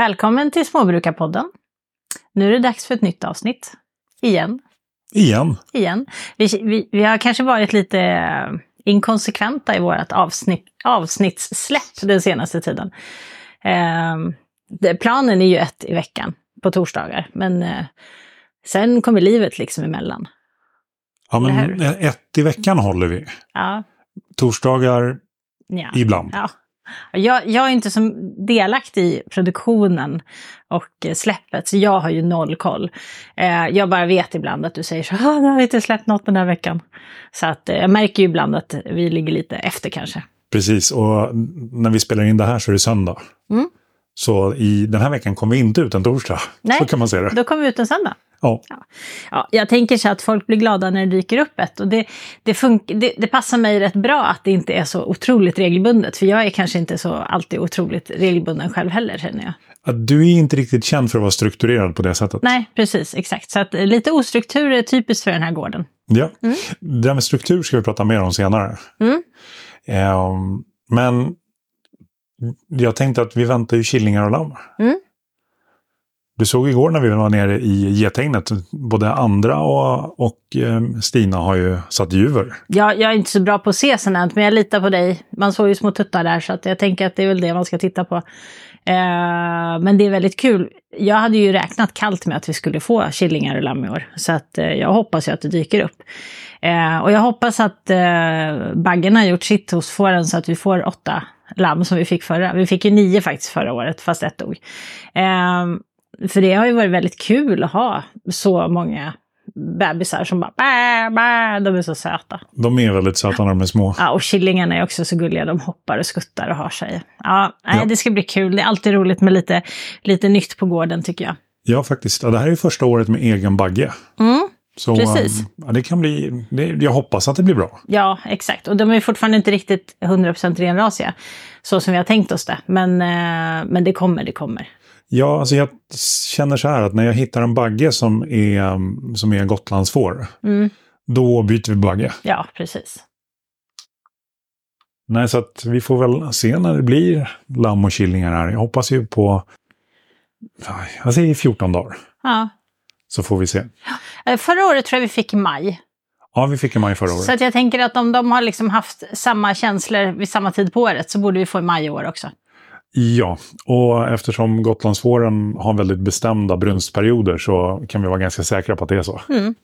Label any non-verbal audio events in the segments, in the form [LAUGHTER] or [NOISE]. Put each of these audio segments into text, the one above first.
Välkommen till Småbrukarpodden. Nu är det dags för ett nytt avsnitt. Igen. Igen. Igen. Vi, vi, vi har kanske varit lite eh, inkonsekventa i vårt avsnitt, avsnittssläpp den senaste tiden. Eh, planen är ju ett i veckan på torsdagar, men eh, sen kommer livet liksom emellan. Ja, men ett i veckan håller vi. Ja, Torsdagar ja. ibland. Ja. Jag, jag är inte så delaktig i produktionen och eh, släppet, så jag har ju noll koll. Eh, jag bara vet ibland att du säger så här, nu har vi inte släppt något den här veckan. Så att eh, jag märker ju ibland att vi ligger lite efter kanske. Precis, och när vi spelar in det här så är det söndag. Mm. Så i den här veckan kommer vi inte ut en torsdag. Nej, Så kan man säga det. Då kommer vi ut en söndag. Ja. Ja, jag tänker så att folk blir glada när det dyker upp ett. Och det, det, fun- det, det passar mig rätt bra att det inte är så otroligt regelbundet. För jag är kanske inte så alltid otroligt regelbunden själv heller känner jag. Att Du är inte riktigt känd för att vara strukturerad på det sättet. Nej, precis, exakt. Så att eh, lite ostruktur är typiskt för den här gården. Ja. Det där med struktur ska vi prata mer om senare. Mm. Ehm, men jag tänkte att vi väntar ju killingar och lamm. Mm. Du såg igår när vi var nere i gethägnet, både Andra och, och eh, Stina har ju satt juver. Ja, jag är inte så bra på att se sånt, men jag litar på dig. Man såg ju små tuttar där, så att jag tänker att det är väl det man ska titta på. Eh, men det är väldigt kul. Jag hade ju räknat kallt med att vi skulle få killingar och lamm i år. Så att, eh, jag hoppas ju att det dyker upp. Eh, och jag hoppas att eh, baggen har gjort sitt hos fåren så att vi får åtta lamm som vi fick förra. Vi fick ju nio faktiskt förra året, fast ett dog. Eh, för det har ju varit väldigt kul att ha så många bebisar som bara bä, bä, de är så söta. De är väldigt söta när de är små. Ja, och killingarna är också så gulliga. De hoppar och skuttar och har sig. Ja, nej, Ja. det ska bli kul. Det är alltid roligt med lite, lite nytt på gården tycker jag. Ja, faktiskt. Ja, det här är första året med egen bagge. Mm, Så Precis. ehm, ja, det kan bli, det, jag hoppas att det blir bra. ja, exakt. Och de är fortfarande inte riktigt 100% renrasiga. Så som vi har tänkt oss det. Men, eh, men det kommer, det kommer. Ja, alltså jag känner så här att när jag hittar en bagge som är, ehm, som är Gotlandsfår, Mm, då byter vi bagge. ja, precis. Nej, så att vi får väl se när det blir lamm och killingar här. Jag hoppas ju på, jag säger 14 dagar. Ja. Så får vi se. Eh, Förra året tror jag vi fick i maj. Ja, vi fick en maj förra året. Så jag tänker att om de har liksom haft samma känslor vid samma tid på året så borde vi få i maj i år också. Ja, och eftersom Gotlandsfåren har väldigt bestämda brunstperioder så kan vi vara ganska säkra på att det är så. Mm.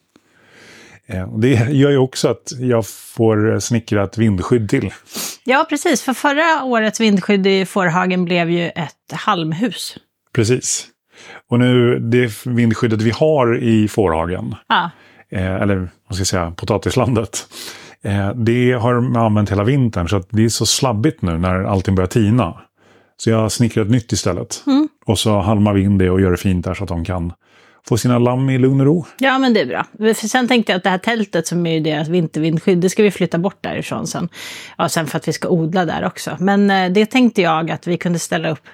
Eh, Det gör ju också att jag får snickra ett vindskydd till. Ja, precis. För förra årets vindskydd i fårhagen blev ju ett halmhus. Precis. Och nu, det vindskyddet vi har i fårhagen, Ja, eh, eller vad ska jag säga, potatislandet, eh, det har man använt hela vintern så att det är så slabbigt nu när allting börjar tina. Så jag snickrar ett nytt istället. Mm. Och så halmar vi in det och gör det fint där så att de kan få sina lamm i lugn och ro. ja men det är bra. För sen tänkte jag att det här tältet som är ju deras vintervindskydd, det ska vi flytta bort därifrån sen. Ja, sen för att vi ska odla där också. Men eh, det tänkte jag att vi kunde ställa upp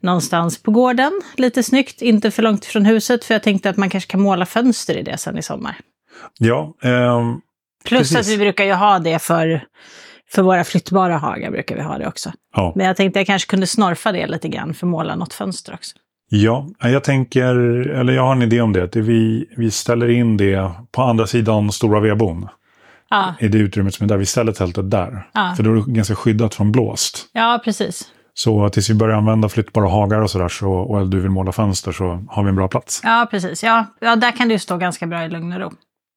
någonstans på gården, lite snyggt, inte för långt ifrån huset, för jag tänkte att man kanske kan måla fönster i det sen i sommar. Ja, ehm, Plus Precis. att vi brukar ju ha det för, för våra flyttbara hagar, brukar vi ha det också. ja. Men jag tänkte jag kanske kunde snorfa det lite grann för att måla något fönster också. ja, jag tänker, eller jag har en idé om det. att vi, vi ställer in det på andra sidan stora vedbon. Ja, I det utrymmet som är där. Vi ställer tältet där. Ja. För då är det ganska skyddat från blåst. ja precis. Så tills vi börjar använda flyttbara hagar och sådär så, och du vill måla fönster så har vi en bra plats. Ja, precis. Ja, ja, där kan ju stå ganska bra i lugn och ro.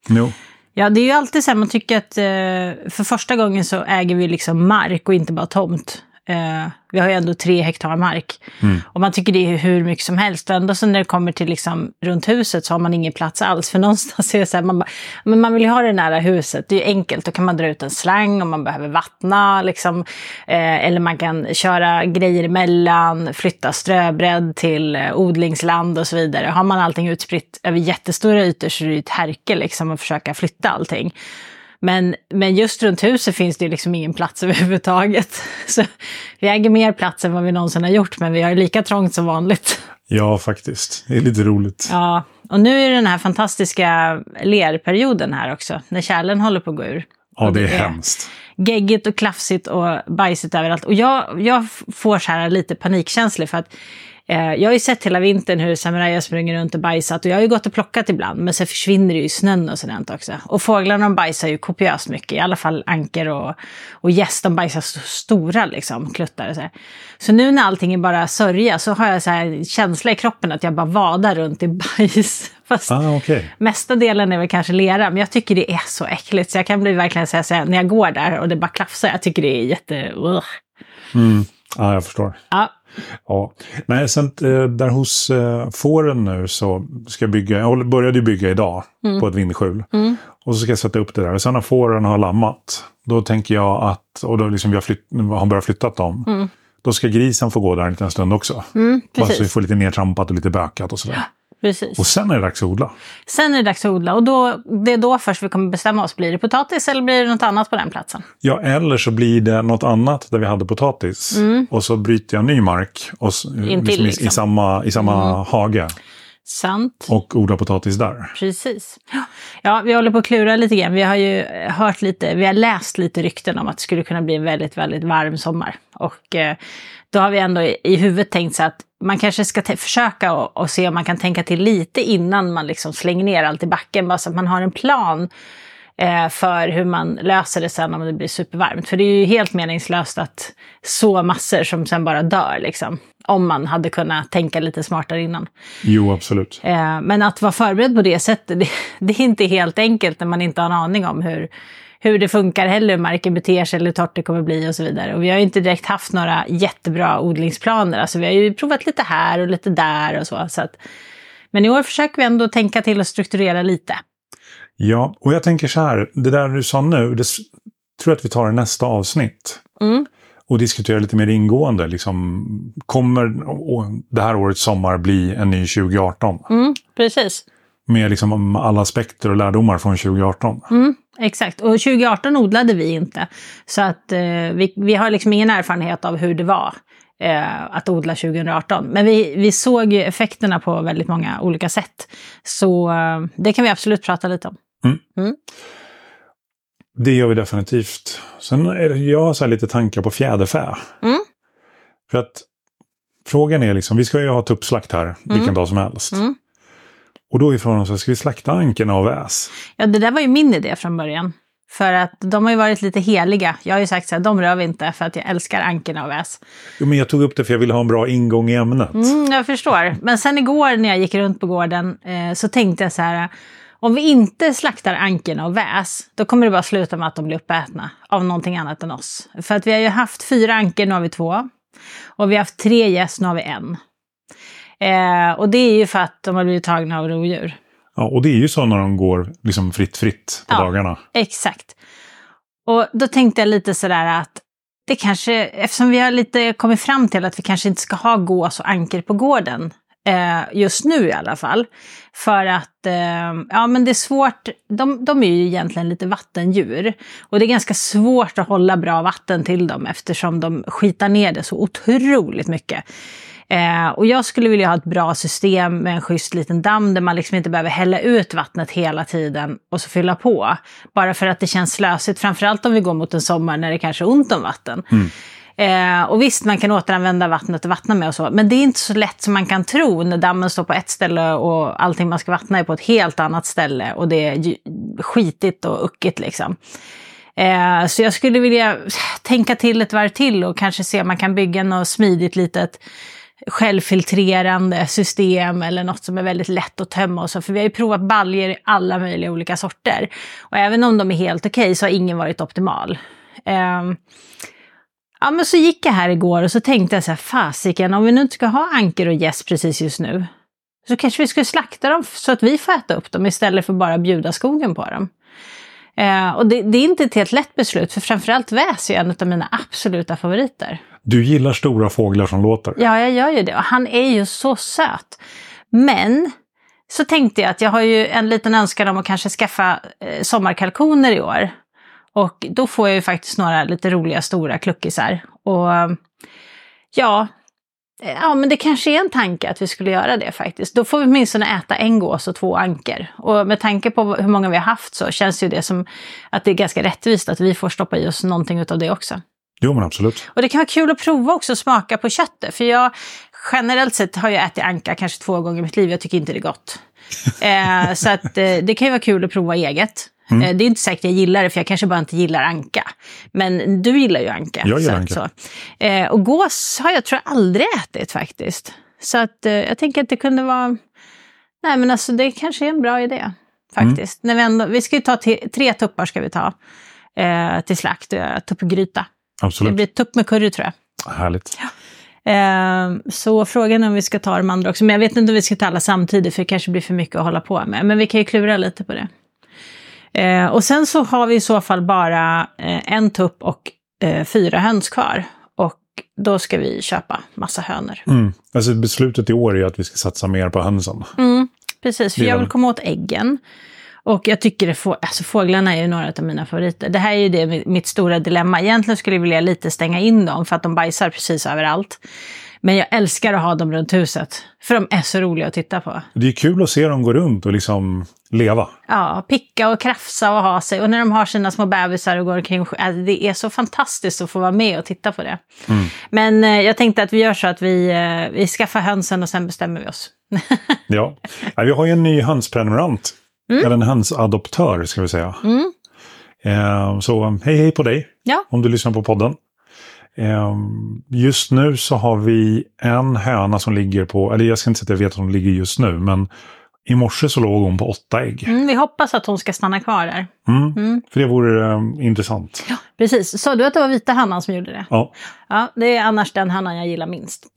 Jo. Ja, det är ju alltid så här, man tycker att eh, för första gången så äger vi liksom mark och inte bara tomt. Eh, vi har ju ändå tre hektar mark. Och man tycker det är hur mycket som helst. Och ändå så när det kommer till liksom runt huset så har man ingen plats alls. För [LAUGHS] någonstans är det så här, man, bara, men man vill ju ha det nära huset. Det är ju enkelt. Då kan man dra ut en slang om man behöver vattna. Liksom. Eh, eller man kan köra grejer emellan, flytta ströbredd till eh, odlingsland och så vidare. Har man allting utspritt över jättestora ytor så är det ju ett härke liksom att försöka flytta allting. Men, men just runt huset finns det ju liksom ingen plats [LAUGHS] överhuvudtaget. Så vi äger mer plats än vad vi någonsin har gjort, men vi har lika trångt som vanligt. Ja, faktiskt. Det är lite roligt. Ja, och nu är det den här fantastiska lerperioden här också, när kärlen håller på att gå ur. Ja, det är hemskt. geggigt och klafsigt och bajsigt överallt. Och jag, jag får så här lite panikkänslor för att Eh, jag har ju sett hela vintern hur samurajer springer runt och bajsat och jag har ju gått och plockat ibland men sen försvinner det ju i snön och sådant också. Och fåglarna de bajsar ju kopiöst mycket, i alla fall anker och, och gäss, de bajsar så stora liksom, kluttar och så här. Så nu när allting är bara sörja så har jag så här känsla i kroppen att jag bara vadar runt i [LAUGHS] bajs. Fast Ah, okay. mesta delen är väl kanske lera, men jag tycker det är så äckligt så jag kan bli verkligen säga när jag går där och det bara klafsar, jag tycker det är jätte... Mm. Ja, jag förstår. Ja, Ja. Nej, sen eh, där hos eh, fåren nu så ska jag bygga, jag började bygga idag på ett vindskjul. Och så ska jag sätta upp det där. Och sen när fåren har lammat, då tänker jag att, och då liksom vi har, flytt, har börjat flyttat dem, då ska grisen få gå där en liten stund också. mm, Bara så vi får lite nedtrampat och lite bökat och sådär. Precis. Och sen är det dags att odla. Sen är det dags att odla och då, det är då först vi kommer bestämma oss. Blir det potatis eller blir det något annat på den platsen? Ja, eller så blir det något annat där vi hade potatis. Och så bryter jag ny mark och, Intill, i, i liksom. samma, i samma hage Sant. och odlar potatis där. Precis. Ja. Ja, vi håller på att klura lite grann. Vi har ju hört lite, vi har läst lite rykten om att det skulle kunna bli en väldigt, väldigt varm sommar. Och eh, då har vi ändå i, i huvudet tänkt så att man kanske ska försöka och, och se om man kan tänka till lite innan man liksom slänger ner allt i backen. Bara så att man har en plan eh, för hur man löser det sen om det blir supervarmt. För det är ju helt meningslöst att så massor som sen bara dör liksom. Om man hade kunnat tänka lite smartare innan. Jo, absolut. Eh, men att vara förberedd på det sättet, [LAUGHS] det, det är inte helt enkelt när man inte har en aning om hur, hur det funkar heller, hur marken beter sig eller hur torrt det kommer bli och så vidare. Och vi har ju inte direkt haft några jättebra odlingsplaner. Alltså vi har ju provat lite här och lite där och så. så att, men i år försöker vi ändå tänka till och strukturera lite. Ja, och jag tänker så här, det där du sa nu, det tror jag att vi tar i nästa avsnitt. Mm. Och diskuterar lite mer ingående. Liksom, kommer det här årets sommar bli en ny 2018? Mm, precis. Med liksom alla aspekter och lärdomar från 2018. Mm, exakt. Och 2018 odlade vi inte. Så att eh, vi, vi har liksom ingen erfarenhet av hur det var eh, att odla 2018. Men vi, vi såg ju effekterna på väldigt många olika sätt. Så eh, det kan vi absolut prata lite om. Det gör vi definitivt. Sen är det, jag har så här lite tankar på fjäderfä. Mm. För att frågan är liksom, vi ska ju ha tuppslakt här vilken dag som helst. Och då är frågan så ska vi slakta ankorna och väs? Ja, det där var ju min idé från början. För att de har ju varit lite heliga. Jag har ju sagt så här, de rör vi inte för att jag älskar ankorna och väs. Jo, men jag tog upp det för jag ville ha en bra ingång i ämnet. Mm, jag förstår. Men sen igår när jag gick runt på gården eh, så tänkte jag så här. Om vi inte slaktar ankorna och väs, då kommer det bara sluta med att de blir uppätna av någonting annat än oss. För att vi har ju haft fyra ankor, nu har vi två. Och vi har haft tre gäss, nu har vi en. Eh, och det är ju för att de har blivit tagna av rovdjur. Ja, och det är ju så när de går liksom fritt fritt på Ja. dagarna. Exakt. Och då tänkte jag lite sådär att det kanske, eftersom vi har lite kommit fram till att vi kanske inte ska ha gås och anker på gården, eh, just nu i alla fall. För att, eh, ja men det är svårt, de, de är ju egentligen lite vattendjur. Och det är ganska svårt att hålla bra vatten till dem eftersom de skitar ner det så otroligt mycket. Eh, och jag skulle vilja ha ett bra system med en schysst liten damm där man liksom inte behöver hälla ut vattnet hela tiden och så fylla på. Bara för att det känns slösigt, framförallt om vi går mot en sommar när det kanske är ont om vatten. Eh, och visst, man kan återanvända vattnet och vattna med och så, men det är inte så lätt som man kan tro när dammen står på ett ställe och allting man ska vattna är på ett helt annat ställe och det är skitigt och uckigt liksom. Eh, så jag skulle vilja tänka till ett varv till och kanske se om man kan bygga något smidigt litet självfiltrerande system eller något som är väldigt lätt att tömma och så. För vi har ju provat baljer i alla möjliga olika sorter. Och även om de är helt okej så har ingen varit optimal. Ehm, ja men så gick jag här igår och så tänkte jag så här, fasiken om vi nu inte ska ha anker och gäss precis just nu. Så kanske vi skulle slakta dem så att vi får äta upp dem istället för bara bjuda skogen på dem. Eh, och det, det är inte ett helt lätt beslut, för framförallt väs är en av mina absoluta favoriter. Du gillar stora fåglar som låter. Ja, jag gör ju det. Och han är ju så söt. Men så tänkte jag att jag har ju en liten önskan om att kanske skaffa eh, sommarkalkoner i år. Och då får jag ju faktiskt några lite roliga stora kluckisar. Och ja, ja, men det kanske är en tanke att vi skulle göra det faktiskt. Då får vi åtminstone äta en gås och två anker. Och med tanke på hur många vi har haft så känns ju det som att det är ganska rättvist att vi får stoppa i oss någonting av det också. Jo, men absolut. Och det kan vara kul att prova också att smaka på köttet. För jag generellt sett har jag ätit anka kanske två gånger i mitt liv. Jag tycker inte det är gott. [LAUGHS] eh, så att, eh, det kan ju vara kul att prova eget. Mm. Eh, det är inte säkert jag gillar det, för jag kanske bara inte gillar anka. Men du gillar ju anka. Jag gillar anka. Så. Eh, och gås har jag tror jag aldrig ätit faktiskt. Så att eh, jag tänker att det kunde vara... Nej men alltså det kanske är en bra idé faktiskt. Mm. När vi, ändå, vi ska ju ta tre tuppar ska vi ta eh, till slakt, tuppgryta. Absolut. Det blir tupp med curry tror jag. Härligt. Ja. Eh, så frågan är om vi ska ta de andra också. Men jag vet inte om vi ska ta alla samtidigt för det kanske blir för mycket att hålla på med. Men vi kan ju klura lite på det. Eh, och sen så har vi i så fall bara eh, en tupp och eh, fyra höns kvar. Och då ska vi köpa massa hönor. Mm. Alltså beslutet i år är att vi ska satsa mer på hönsen. Mm, precis, för jag vill komma åt äggen. Och jag tycker att få, alltså fåglarna är ju några av mina favoriter. Det här är ju det, mitt stora dilemma. Egentligen skulle jag vilja lite stänga in dem för att de bajsar precis överallt. Men jag älskar att ha dem runt huset. För de är så roliga att titta på. Det är kul att se dem gå runt och liksom leva. Ja, picka och krafsa och ha sig. Och när de har sina små bebisar och går omkring. Alltså det är så fantastiskt att få vara med och titta på det. Mm. Men eh, jag tänkte att vi gör så att vi, eh, vi skaffar hönsen och sen bestämmer vi oss. [LAUGHS] ja. ja, vi har ju en ny hönsprenumerant. Mm. Eller en hönsadoptör ska vi säga. Mm. Eh, så hej hej på dig. Ja. Om du lyssnar på podden. Ehm, just nu så har vi en höna som ligger på, eller jag ska inte säga att jag vet att hon ligger just nu, men i morse så låg hon på åtta ägg. Mm, vi hoppas att hon ska stanna kvar där. Mm, mm. För det vore um, intressant. Ja, precis. Sa du att det var vita hannan som gjorde det? Ja. Ja, det är annars den hannan jag gillar minst. [LAUGHS]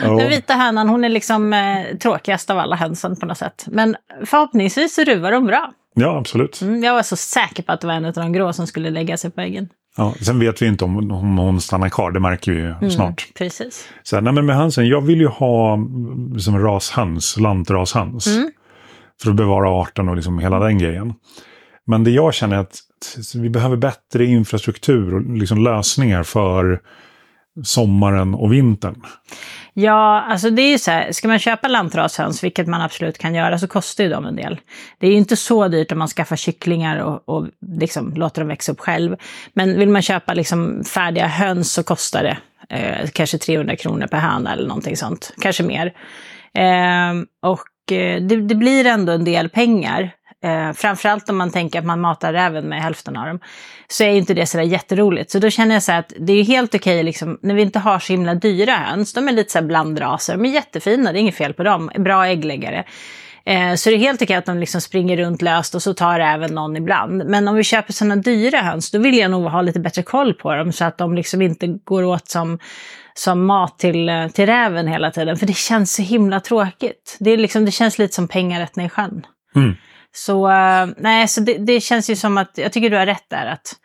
Den vita hönan, hon är liksom eh, tråkigast av alla hönsen på något sätt. Men förhoppningsvis ruvar de bra. Ja, absolut. Mm, jag var så säker på att det var en av de grå som skulle lägga sig på äggen. Ja, sen vet vi inte om, om hon stannar kvar, det märker vi ju mm, snart. Precis. Så, nej, men med hönsen, jag vill ju ha liksom rashöns, lantrashöns. Mm. För att bevara arten och liksom hela den grejen. Men det jag känner är att vi behöver bättre infrastruktur och liksom lösningar för sommaren och vintern. Ja, alltså det är ju så här, ska man köpa lantrashöns, vilket man absolut kan göra, så kostar ju de en del. Det är ju inte så dyrt om man skaffar kycklingar och, och liksom låter dem växa upp själv. Men vill man köpa liksom färdiga höns så kostar det eh, kanske 300 kronor per höna eller någonting sånt, kanske mer. Ehm, eh, och det, det, blir ändå en del pengar. Eh, framförallt om man tänker att man matar räven med hälften av dem. Så är inte det sådär jätteroligt. Så då känner jag så att det är helt okej liksom, när vi inte har så himla dyra höns. De är lite så blandraser, de är jättefina, det är inget fel på dem. Bra äggläggare. Eh, så det är helt okej att de liksom springer runt löst och så tar även någon ibland. Men om vi köper sådana dyra höns, då vill jag nog ha lite bättre koll på dem så att de liksom inte går åt som som mat till, eh, till räven hela tiden. För det känns så himla tråkigt. Det, är liksom, det känns lite som pengar rätt ner i sjön. Mm. Så, uh, nej, så det, det, känns ju som att, jag tycker du har rätt där, att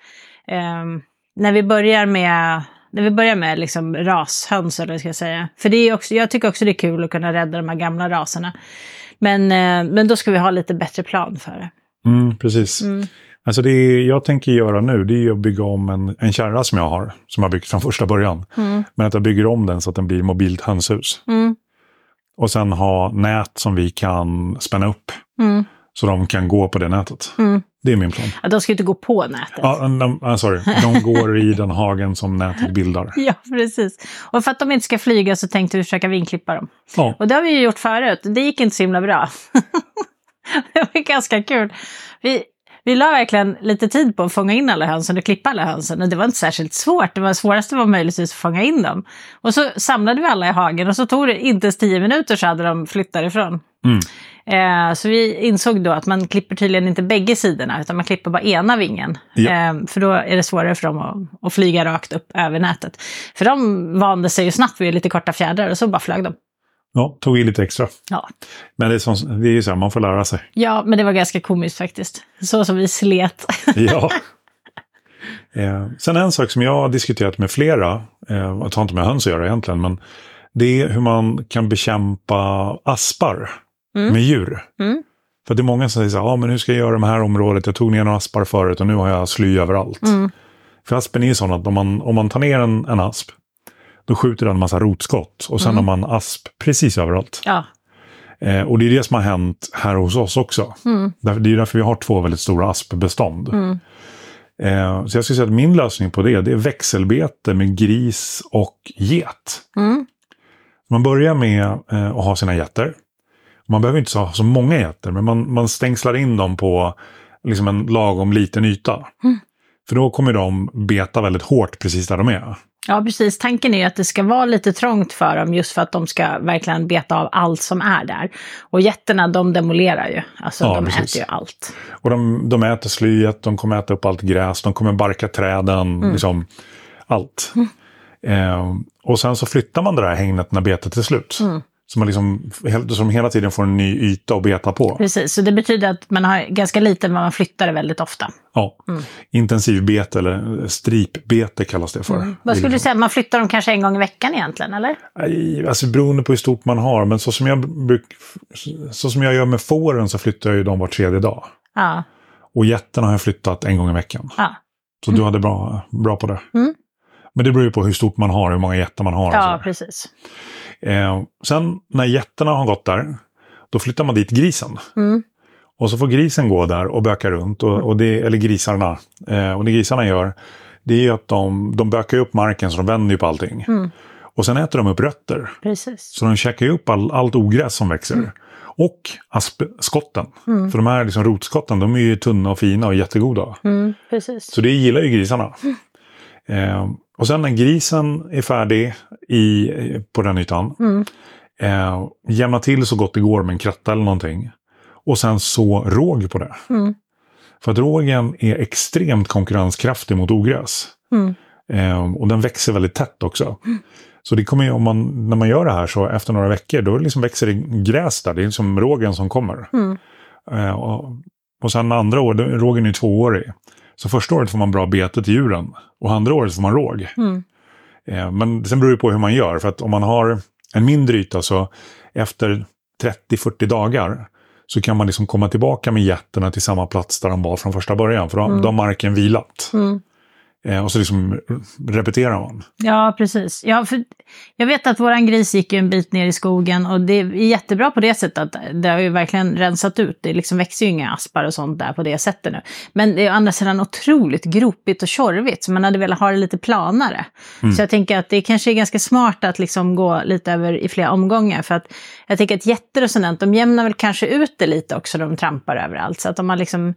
um, när vi börjar med när vi börjar med liksom rashöns, eller vad ska jag säga. För det är också, jag tycker också det är kul att kunna rädda de här gamla raserna. Men, uh, men då ska vi ha lite bättre plan för det. Mm, precis. Mm. Alltså det jag tänker göra nu det är att bygga om en, en kärra som jag har, som jag byggt från första början. Mm. Men att jag bygger om den så att den blir mobilt hönshus. Mm. Och sen ha nät som vi kan spänna upp. Så de kan gå på det nätet. Mm. Det är min plan. Ja, de ska inte gå på nätet. Ja, de, uh, sorry. De går i den hagen som nätet bildar. [LAUGHS] Ja, precis. Och för att de inte ska flyga så tänkte vi försöka vinklippa dem. Ja. Och det har vi ju gjort förut. Det gick inte så himla bra. [LAUGHS] det var ganska kul. Vi, vi la verkligen lite tid på att fånga in alla hönsen och klippa alla hönsen. Och det var inte särskilt svårt. Det var svåraste var möjligtvis att fånga in dem. Och så samlade vi alla i hagen och så tog det inte ens tio minuter så hade de flyttat ifrån. Mm. Eh, så vi insåg då att man klipper tydligen inte bägge sidorna utan man klipper bara ena vingen. Ja. Eh, för då är det svårare för dem att, att, flyga rakt upp över nätet. För de vande sig ju snabbt vid lite korta fjädrar och så bara flög de. Ja, tog i lite extra. Ja. Men det är, som, det är ju så här, man får lära sig. Ja, men det var ganska komiskt faktiskt. Så som vi slet. [LAUGHS] ja. [LAUGHS] Eh, sen en sak som jag har diskuterat med flera, eh, jag tar inte med höns att göra egentligen, men det är hur man kan bekämpa aspar mm. med djur. Mm. För det är många som säger så här, ah, men hur ska jag göra det här området? Jag tog ner några aspar förut och nu har jag sly överallt. Mm. För aspen är ju sån att om man, om man tar ner en, en asp, då skjuter den en massa rotskott. Och sen mm. har man asp precis överallt. Ja. Eh, och det är det som har hänt här hos oss också. Mm. Det är därför vi har två väldigt stora aspbestånd. Mm. Eh, så jag skulle säga att min lösning på det, det är växelbete med gris och get. Man börjar med eh, att ha sina getter. Man behöver inte ha så många getter, men man, man stängslar in dem på liksom en lagom liten yta. Mm. För då kommer de beta väldigt hårt precis där de är. Ja, precis. Tanken är att det ska vara lite trångt för dem just för att de ska verkligen beta av allt som är där. Och getterna, de demolerar ju. Alltså, Ja, de precis. äter ju allt. Och de, de äter slyet, de kommer äta upp allt gräs, de kommer barka träden, liksom allt. Eh, och sen så flyttar man det där hängnet när betet är slut. Så man liksom, som hela tiden får en ny yta att beta på. Precis, så det betyder att man har ganska lite, men man flyttar det väldigt ofta. Ja. Intensivbete eller stripbete kallas det för. Vad Det är skulle du säga, man flyttar dem kanske en gång i veckan egentligen, eller? Nej, Alltså beroende på hur stort man har. Men så som jag, bruk, så som jag gör med fåren så flyttar jag ju dem var tredje dag. Ja. Och getterna har jag flyttat en gång i veckan. ja. Så du hade bra, bra på det. Mm. Men det beror ju på hur stort man har, hur många getter man har. Ja, sådär. precis. Eh, sen när getterna har gått där, då flyttar man dit grisen. Mm. Och så får grisen gå där och böka runt. Och, och det, eller grisarna. Eh, och det grisarna gör, det är ju att de, de bökar upp marken så de vänder ju på allting. Mm. Och sen äter de upp rötter. Precis. Så de käkar ju upp all, allt ogräs som växer. Mm. Och aspskotten. För de här liksom rotskotten, de är ju tunna och fina och jättegoda. Mm, precis. Så det gillar ju grisarna. Eh, och sen när grisen är färdig i, på den ytan. Mm. Eh, jämna till så gott det går med en kratta eller någonting. Och sen så råg på det. Mm. För att rågen är extremt konkurrenskraftig mot ogräs. Mm. Eh, och den växer väldigt tätt också. Så det kommer ju, om man, när man gör det här så efter några veckor då liksom växer det gräs där. Det är liksom rågen som kommer. Mm. Eh, och, och sen andra år, då- rågen är tvåårig. Så första året får man bra bete till djuren. Och andra året får man råg. Mm. Eh, men sen beror det på hur man gör. För att om man har en mindre yta så efter 30-40 dagar så kan man liksom komma tillbaka med getterna till samma plats där de var från första början. För då, då har marken vilat. Mm. Eh, och så liksom repeterar man. Ja, precis. Ja, för jag vet att våran gris gick en bit ner i skogen och det är jättebra på det sättet att det har ju verkligen rensat ut. Det liksom växer ju inga aspar och sånt där på det sättet nu. Men det är å andra sidan otroligt gropigt och tjorvigt så man hade velat ha det lite planare. Så jag tänker att det kanske är ganska smart att liksom gå lite över i flera omgångar för att jag tänker att getter och sådant, de jämnar väl kanske ut det lite också när de trampar överallt. Så att om man liksom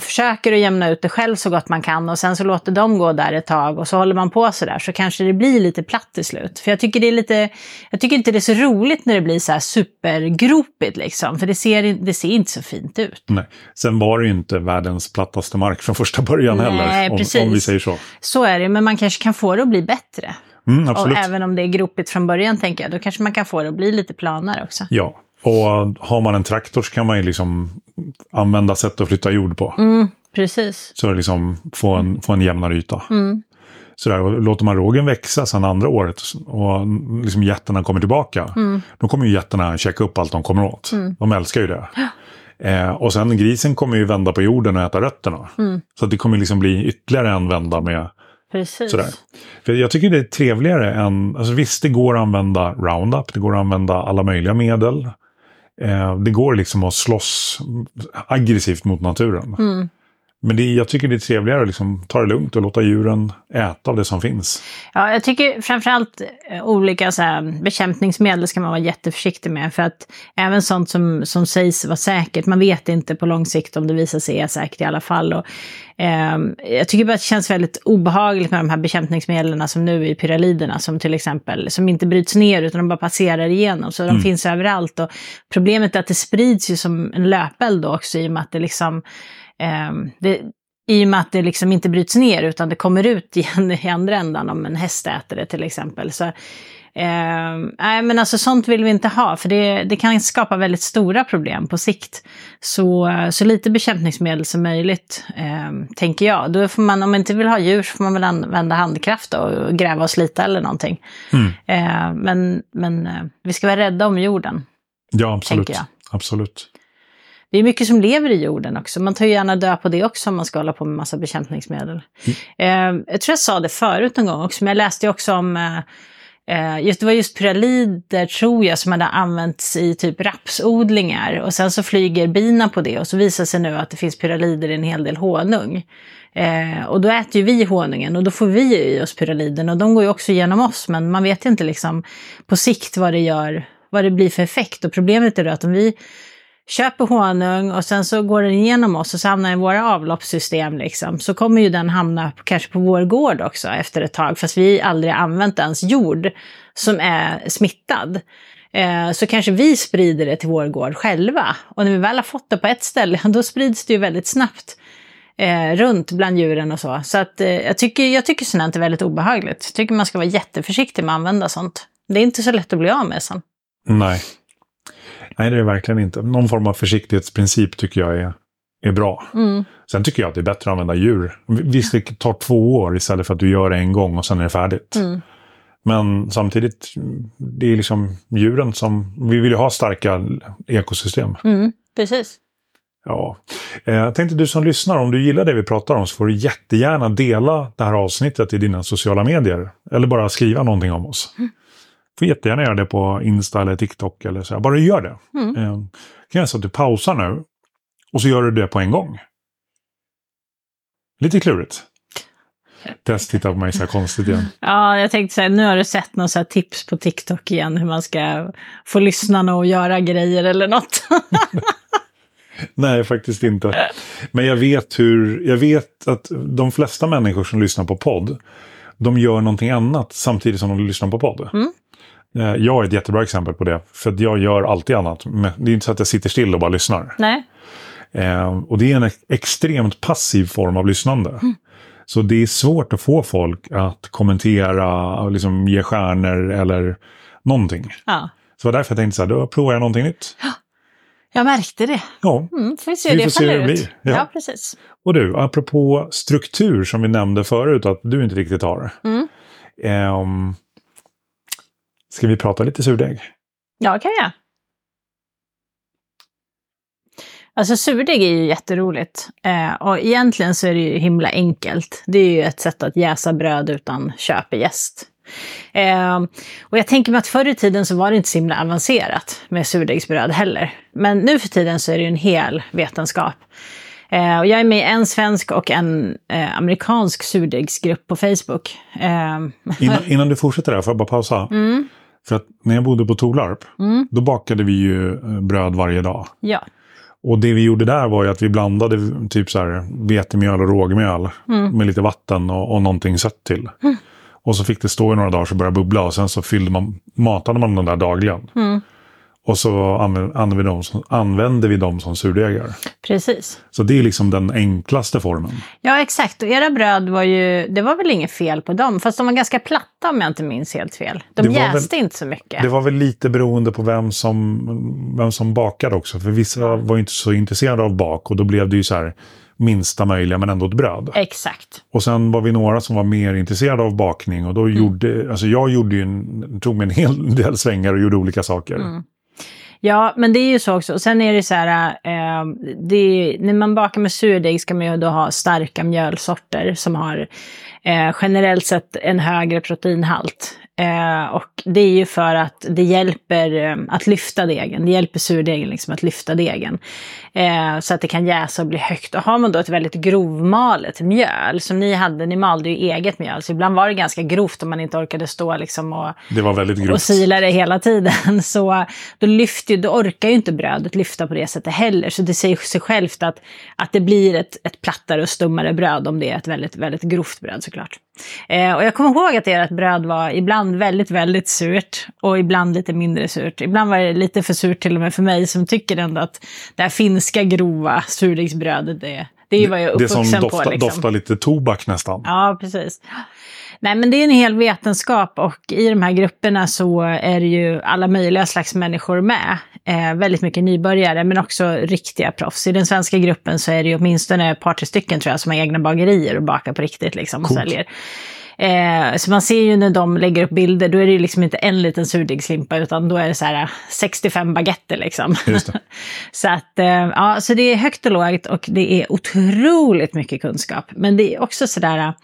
försöker att jämna ut det själv så gott man kan och sen så låter de gå där ett tag och så håller man på så där så kanske det blir lite platt till slut. För jag tycker det är lite, jag tycker inte det är så roligt när det blir så här supergropigt liksom, för det ser, det ser inte så fint ut. Nej. Sen var det ju inte världens plattaste mark från första början Nej, heller. Om, precis. om vi säger så. Så är det, men man kanske kan få det att bli bättre. Mm, Och även om det är gropigt från början tänker jag, då kanske man kan få det att bli lite planare också. Ja. Och har man en traktor så kan man ju liksom använda sätt att flytta jord på. Mm, precis. Så liksom få en, få en jämnare yta. Mm. Sådär, och låter man rågen växa sen andra året och liksom getterna kommer tillbaka. Mm. Då kommer ju getterna checka upp allt de kommer åt. De älskar ju det. Eh, och sen grisen kommer ju vända på jorden och äta rötterna. Mm. Så att det kommer liksom bli ytterligare en vända med Precis. sådär. För jag tycker det är trevligare än, alltså visst det går att använda Roundup, det går att använda alla möjliga medel. Eh, det går liksom att slåss aggressivt mot naturen. Mm. Men det, jag tycker det är trevligare att liksom ta det lugnt och låta djuren äta av det som finns. Ja, jag tycker framförallt eh, olika så här, bekämpningsmedel ska man vara jätteförsiktig med. För att även sånt som, som sägs vara säkert, man vet inte på lång sikt om det visar sig är säkert i alla fall. Och, ehm, jag tycker bara att det känns väldigt obehagligt med de här bekämpningsmedlen som nu är pyraliderna, som till exempel, som inte bryts ner utan de bara passerar igenom. Så de finns överallt. Och problemet är att det sprids ju som en löpeld då också i och med att det liksom det, I och med att det liksom inte bryts ner utan det kommer ut [LAUGHS] igen i andra ändan om en häst äter det till exempel. Så, ehm, nej men alltså sånt vill vi inte ha för det, det kan skapa väldigt stora problem på sikt. Så, så lite bekämpningsmedel som möjligt ehm, tänker jag. Då får man, om man inte vill ha djur så får man väl använda handkraft då, och gräva och slita eller någonting. Ehm, men men eh, vi ska vara rädda om jorden. Ja, absolut. Absolut. Det är mycket som lever i jorden också. Man tar ju gärna död på det också om man ska hålla på med massa bekämpningsmedel. Eh, jag tror jag sa det förut någon gång också, men jag läste ju också om eh, Eh, just, det var just pyralider, tror jag, som hade använts i typ rapsodlingar. Och sen så flyger bina på det och så visar sig nu att det finns pyralider i en hel del honung. Eh, och då äter ju vi honungen och då får vi i oss pyraliden och de går ju också genom oss. Men man vet inte liksom på sikt vad det gör, vad det blir för effekt. Och problemet är då att om vi köper honung och sen så går den igenom oss och så hamnar den i våra avloppssystem liksom, så kommer ju den hamna kanske på vår gård också efter ett tag, fast vi aldrig använt ens jord som är smittad. Eh, så kanske vi sprider det till vår gård själva. Och när vi väl har fått det på ett ställe, [LAUGHS] då sprids det ju väldigt snabbt eh, runt bland djuren och så. Så att, eh, jag, tycker, jag tycker sånt är väldigt obehagligt. Jag tycker man ska vara jätteförsiktig med att använda sånt. Det är inte så lätt att bli av med sen. Nej. Nej, det är det verkligen inte. Någon form av försiktighetsprincip tycker jag är, är bra. Mm. Sen tycker jag att det är bättre att använda djur. Visst, det tar två år istället för att du gör det en gång och sen är det färdigt. Mm. Men samtidigt, det är liksom djuren som... Vi vill ju ha starka ekosystem. Mm, precis. Ja. Eh, Jag tänkte du som lyssnar, om du gillar det vi pratar om så får du jättegärna dela det här avsnittet i dina sociala medier. Eller bara skriva någonting om oss. Mm. Får jättegärna göra det på Insta eller TikTok eller så. här. Bara gör det. Mm. Eh, kan jag säga att du pausar nu och så gör du det på en gång. Lite klurigt. Test titta på mig så här konstigt igen. [LAUGHS] Ja, jag tänkte säga, nu har du sett några så här tips på TikTok igen, hur man ska få lyssnarna att göra grejer eller något. [LAUGHS] Nej, faktiskt inte. Men jag vet hur, jag vet att de flesta människor som lyssnar på podd, de gör någonting annat samtidigt som de lyssnar på podd. Mm. Eh, Jag är ett jättebra exempel på det, för jag gör alltid annat. Men det är inte så att jag sitter still och bara lyssnar. Nej. Eh, och det är en ex- extremt passiv form av lyssnande. Så det är svårt att få folk att kommentera, liksom ge stjärnor eller någonting. Ja, Så det var därför jag tänkte så här, då provar jag någonting nytt. jag märkte det. Ja, Mm, får vi se hur det faller ut. blir. Ja. Ja. precis. Och du, apropå struktur som vi nämnde förut att du inte riktigt har. Mm. Ehm, ska vi prata lite surdeg? Ja, kan jag. Alltså surdeg är ju jätteroligt. Eh, och egentligen så är det ju himla enkelt. Det är ju ett sätt att jäsa bröd utan köpegäst. Eh, och jag tänker mig att förr i tiden så var det inte så himla avancerat med surdegsbröd heller. Men nu för tiden så är det ju en hel vetenskap. Eh, och jag är med i en svensk och en eh, amerikansk surdegsgrupp på Facebook. Eh, Innan, [LAUGHS] innan du fortsätter där, får jag bara pausa? mm, För att när jag bodde på Torlarp, mm, då bakade vi ju eh, bröd varje dag. ja. Och det vi gjorde där var ju att vi blandade typ så här vetemjöl och rågmjöl Mm. med lite vatten och, och någonting sött till. Och så fick det stå i några dagar så började bubbla och sen så fyllde man, matade man den där dagligen. Mm. Och så använde, använde, vi dem som, använde vi dem som surdegar. Precis. Så det är liksom den enklaste formen. Ja, exakt. Och era bröd var ju, det var väl inget fel på dem, fast de var ganska platta om jag inte minns helt fel. De Det jäste inte så mycket. Det var väl lite beroende på vem som, vem som bakade också. För vissa var ju inte så intresserade av bak och då blev det ju så här minsta möjliga men ändå ett bröd. Exakt. Och sen var vi några som var mer intresserade av bakning och då Mm. gjorde, alltså jag gjorde ju en, tog mig en hel [LAUGHS] del svängar och gjorde olika saker. Mm. Ja, men det är ju så också. Och sen är det så här, eh, det är, när man bakar med surdeg ska man ju då ha starka mjölsorter som har eh, generellt sett en högre proteinhalt. Eh, och det är ju för att det hjälper eh, att lyfta degen. Det hjälper surdegen liksom att lyfta degen. Eh, så att det kan jäsa och bli högt. Och har man då ett väldigt grovmalet mjöl, som ni hade, ni malde ju eget mjöl, så ibland var det ganska grovt om man inte orkade stå liksom och Det var väldigt och grovt. sila det hela tiden. [LAUGHS] Så då, lyfter, då orkar ju inte brödet lyfta på det sättet heller. Så det säger sig självt att, att det blir ett, ett plattare och stummare bröd om det är ett väldigt, väldigt grovt bröd såklart. Eh, och jag kommer ihåg att ert bröd var ibland väldigt, väldigt surt och ibland lite mindre surt. Ibland var det lite för surt till och med för mig som tycker ändå att det här finska grova surdegsbrödet, det, det är vad jag är det som uppvuxen doftar, på. Liksom. doftar lite tobak nästan. Ja, precis. Nej, men det är en hel vetenskap och i de här grupperna så är det ju alla möjliga slags människor med. Eh, väldigt mycket nybörjare, men också riktiga proffs. I den svenska gruppen så är det ju åtminstone ett par, tre stycken tror jag som har egna bagerier och bakar på riktigt liksom och Coolt. säljer. Eh, så man ser ju när de lägger upp bilder, då är det ju liksom inte en liten surdegslimpa utan då är det så här 65 baguetter liksom. [LAUGHS] Så att, eh, ja, så det är högt och lågt och det är otroligt mycket kunskap. Men det är också sådär,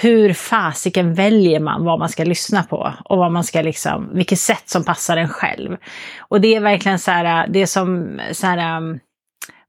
hur fasiken väljer man vad man ska lyssna på och vad man ska liksom, vilket sätt som passar en själv. Och det är verkligen så här, det är som så här, um,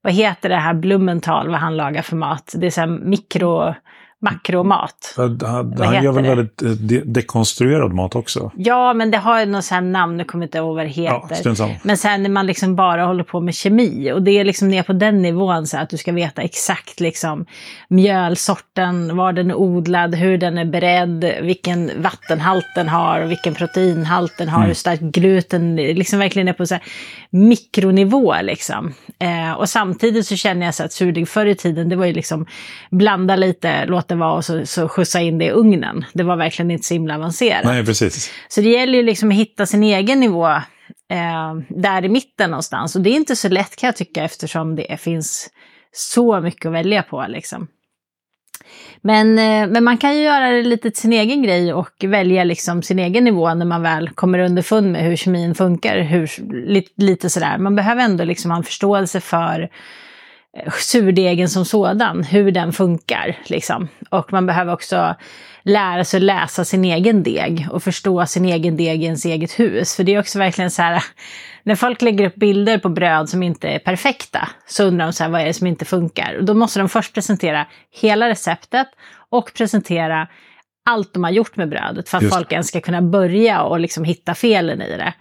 vad heter det här Blumenthal, vad han lagar för mat? Det är så här mikro makromat. Han, han gör väl det? väldigt eh, de dekonstruerad mat också? Ja, men det har ju något sånt namn, nu kommer jag inte ihåg vad det heter. Ja, men sen när man liksom bara håller på med kemi och det är liksom ner på den nivån så att du ska veta exakt liksom mjölsorten, var den är odlad, hur den är beredd, vilken vattenhalt den har, vilken proteinhalt den har, mm. hur stark gluten, liksom verkligen är på så här mikronivå liksom. Eh, och samtidigt så känner jag så att surdeg förr i tiden, det var ju liksom blanda lite, låta det vara och så, så skjutsa in det i ugnen. Det var verkligen inte så himla avancerat. Nej, precis. Så det gäller ju liksom att hitta sin egen nivå eh, där i mitten någonstans. Och det är inte så lätt kan jag tycka eftersom det finns så mycket att välja på liksom. Men, eh, men man kan ju göra det lite till sin egen grej och välja liksom sin egen nivå när man väl kommer underfund med hur kemin funkar. Hur, lite, lite sådär. Man behöver ändå liksom ha en förståelse för surdegen som sådan, hur den funkar. Liksom. Och man behöver också lära sig läsa sin egen deg och förstå sin egen deg i ens eget hus. För det är också verkligen så här, [LAUGHS] när folk lägger upp bilder på bröd som inte är perfekta så undrar de så här, vad är det som inte funkar? Och då måste de först presentera hela receptet och presentera allt de har gjort med brödet för att Just. folk ens ska kunna börja och liksom hitta felen i det.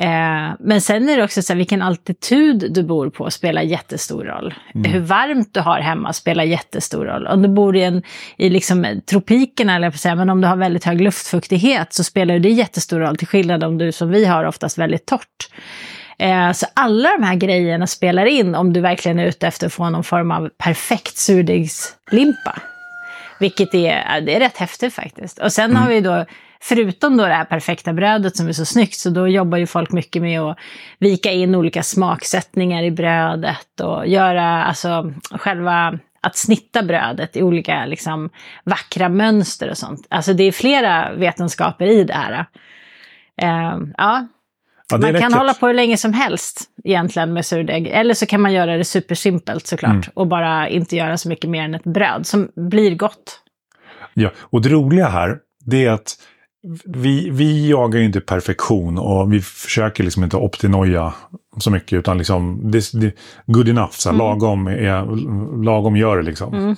Eh, men sen är det också så här, vilken altitud du bor på spelar jättestor roll. Mm. Hur varmt du har hemma spelar jättestor roll. Om du bor i, en, i liksom tropikerna, eller säga, men om du har väldigt hög luftfuktighet så spelar det jättestor roll, till skillnad om du som vi har oftast väldigt torrt. Eh, så alla de här grejerna spelar in om du verkligen är ute efter att få någon form av perfekt surdegslimpa. Vilket är, det är rätt häftigt faktiskt. Och sen mm. har vi då förutom då det här perfekta brödet som är så snyggt, så då jobbar ju folk mycket med att vika in olika smaksättningar i brödet och göra alltså själva att snitta brödet i olika liksom, vackra mönster och sånt. Alltså det är flera vetenskaper i det här. Uh, ja. ja man kan hålla på hur länge som helst egentligen med surdeg. Eller så kan man göra det supersimpelt såklart mm. och bara inte göra så mycket mer än ett bröd som blir gott. Ja, och det roliga här, det är att vi, vi jagar ju inte perfektion och vi försöker liksom inte optinoja så mycket utan liksom det, det, good enough, så här, mm. lagom, är, lagom gör det liksom. Mm.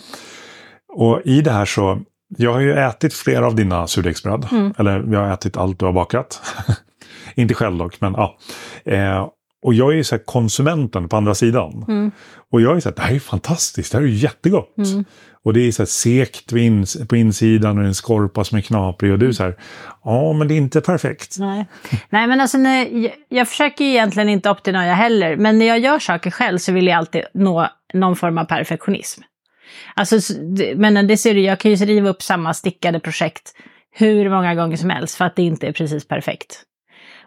Och i det här så, jag har ju ätit flera av dina surdegsbröd. Mm. Eller jag har ätit allt du har bakat. [LAUGHS] inte själv dock, men ja. Eh, och jag är ju så konsumenten på andra sidan. Mm. Och jag är så här, det här är fantastiskt, det här är jättegott. Och det är så här sekt på insidan och en skorpa som är knaprig. Och du är så här, ja men det är inte perfekt. Nej, Nej men alltså nej, jag, försöker egentligen inte optimera heller. Men när jag gör saker själv så vill jag alltid nå någon form av perfektionism. Alltså, men det ser du, jag kan ju riva upp samma stickade projekt hur många gånger som helst för att det inte är precis perfekt.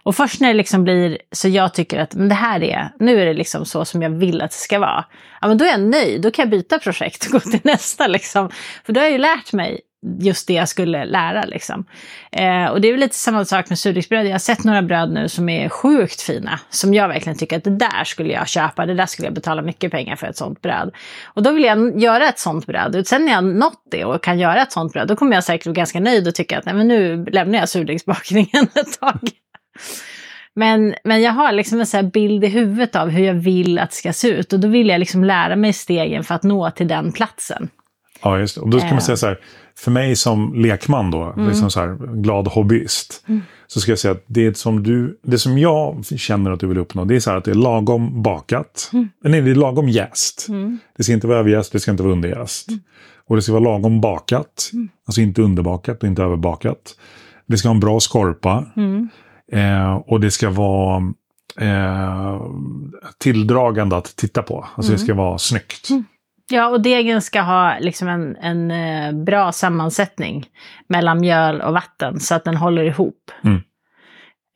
Och först när det liksom blir så jag tycker att men det här är, nu är det liksom så som jag vill att det ska vara. Ja men då är jag nöjd, då kan jag byta projekt och gå till [LAUGHS] nästa liksom. För då har jag ju lärt mig just det jag skulle lära liksom. Eh, och det är väl lite samma sak med surdegsbröd. Jag har sett några bröd nu som är sjukt fina. Som jag verkligen tycker att det där skulle jag köpa, det där skulle jag betala mycket pengar för ett sånt bröd. Och då vill jag göra ett sånt bröd. Och sen när jag nått det och kan göra ett sånt bröd, då kommer jag säkert vara ganska nöjd och tycka att nej, men nu lämnar jag surdegsbakningen [LAUGHS] ett tag. Men, men jag har liksom en sån bild i huvudet av hur jag vill att det ska se ut. Och då vill jag liksom lära mig stegen för att nå till den platsen. Ja, just det. Och då ska man säga så här, för mig som lekman då, mm. liksom så här, glad hobbyist, mm. så ska jag säga att det som, du, det som jag känner att du vill uppnå, det är så här att det är lagom bakat. Mm. Nej, det är lagom jäst. Mm. Det ska inte vara överjäst, det ska inte vara underjäst. Mm. Och det ska vara lagom bakat, mm. alltså inte underbakat och inte överbakat. Det ska ha en bra skorpa. Eh, och det ska vara eh, tilldragande att titta på. Alltså mm. det ska vara snyggt. Mm. Ja, och degen ska ha liksom en, en eh, bra sammansättning mellan mjöl och vatten så att den håller ihop. Mm.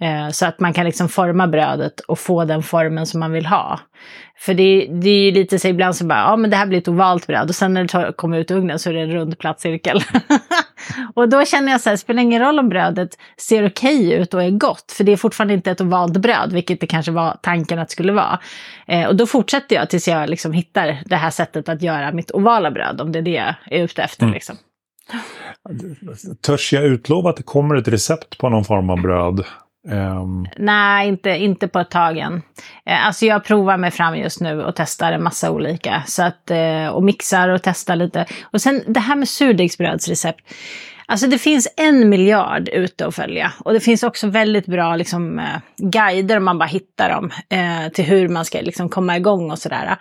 Eh, så att man kan liksom forma brödet och få den formen som man vill ha. För det, det är ju lite så ibland så bara, ja men det här blir ett ovalt bröd och sen när det kommer ut ur ugnen så är det en rund platt cirkel. [LAUGHS] och då känner jag så här, det spelar ingen roll om brödet ser okej okay ut och är gott, för det är fortfarande inte ett ovalt bröd, vilket det kanske var tanken att det skulle vara. Eh, och då fortsätter jag tills jag liksom hittar det här sättet att göra mitt ovala bröd, om det är det jag är ute efter. Mm. Liksom. Törs jag utlova att det kommer ett recept på någon form av bröd? Um... Nej, inte, inte på ett tag än. Eh, alltså jag provar mig fram just nu och testar en massa olika. Så att, eh, och mixar och testar lite. Och sen det här med surdegsbrödsrecept. Alltså det finns en miljard ute att följa. Och det finns också väldigt bra liksom, eh, guider om man bara hittar dem. Eh, till hur man ska liksom, komma igång och sådär.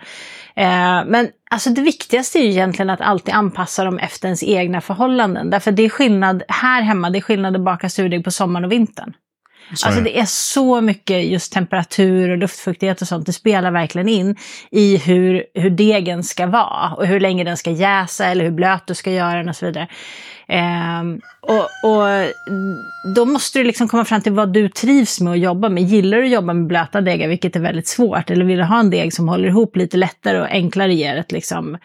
Eh, men alltså det viktigaste är ju egentligen att alltid anpassa dem efter ens egna förhållanden. Därför det är skillnad här hemma, det är skillnad att baka surdeg på sommaren och vintern. Alltså det är så mycket just temperatur och luftfuktighet och sånt. Det spelar verkligen in i hur, hur degen ska vara och hur länge den ska jäsa eller hur blöt du ska göra den och så vidare. Um, och, och, då måste du liksom komma fram till vad du trivs med att jobba med. Gillar du att jobba med blöta degar, vilket är väldigt svårt, eller vill du ha en deg som håller ihop lite lättare och enklare ger ett, liksom,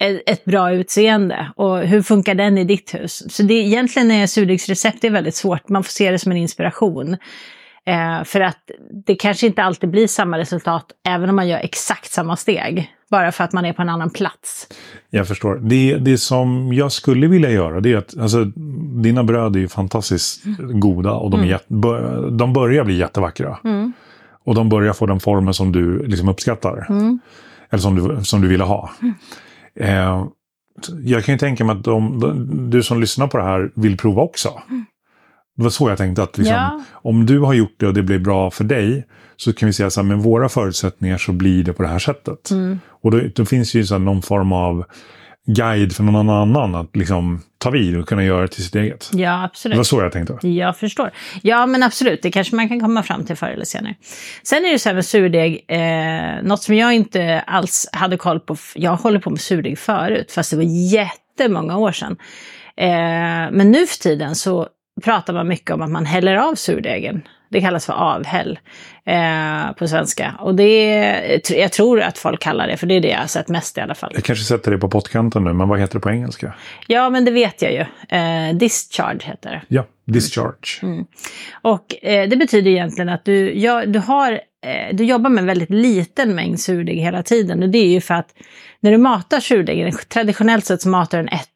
ett bra utseende? Och hur funkar den i ditt hus? Så det, egentligen är surdegsrecept väldigt svårt, man får se det som en inspiration. Eh, för att det kanske inte alltid blir samma resultat även om man gör exakt samma steg. Bara för att man är på en annan plats. Jag förstår. Det, det som jag skulle vilja göra det är att alltså, dina bröd är ju fantastiskt mm. goda och de, mm. de börjar bli jättevackra. Mm. Och de börjar få den formen som du liksom uppskattar. Mm. Eller som du, som du ville ha. Eh, jag kan ju tänka mig att de, du som lyssnar på det här vill prova också. Mm. Det var så jag tänkte att liksom, ja. om du har gjort det och det blir bra för dig så kan vi säga så här, med våra förutsättningar så blir det på det här sättet. Mm. Och då, då, finns ju så någon form av guide för någon annan att liksom ta vid och kunna göra det till sitt eget. Ja, absolut. Det var så jag tänkte. Jag förstår. Ja, men absolut. Det kanske man kan komma fram till förr eller senare. Sen är det så här med surdeg, eh, något som jag inte alls hade koll på. Jag håller på med surdeg förut, fast det var jättemånga år sedan. Eh, men nu för tiden så pratar man mycket om att man häller av surdegen. Det kallas för avhäll eh, på svenska. Och det är, jag tror att folk kallar det, för det är det jag har sett mest i alla fall. Jag kanske sätter det på pottkanten nu, men vad heter det på engelska? Ja, men det vet jag ju. Eh, discharge heter det. Ja, discharge. Mm. Mm. Och eh, det betyder egentligen att du, ja, du, har, eh, du jobbar med en väldigt liten mängd surdeg hela tiden. Och det är ju för att när du matar surdegen, traditionellt sett så matar den ett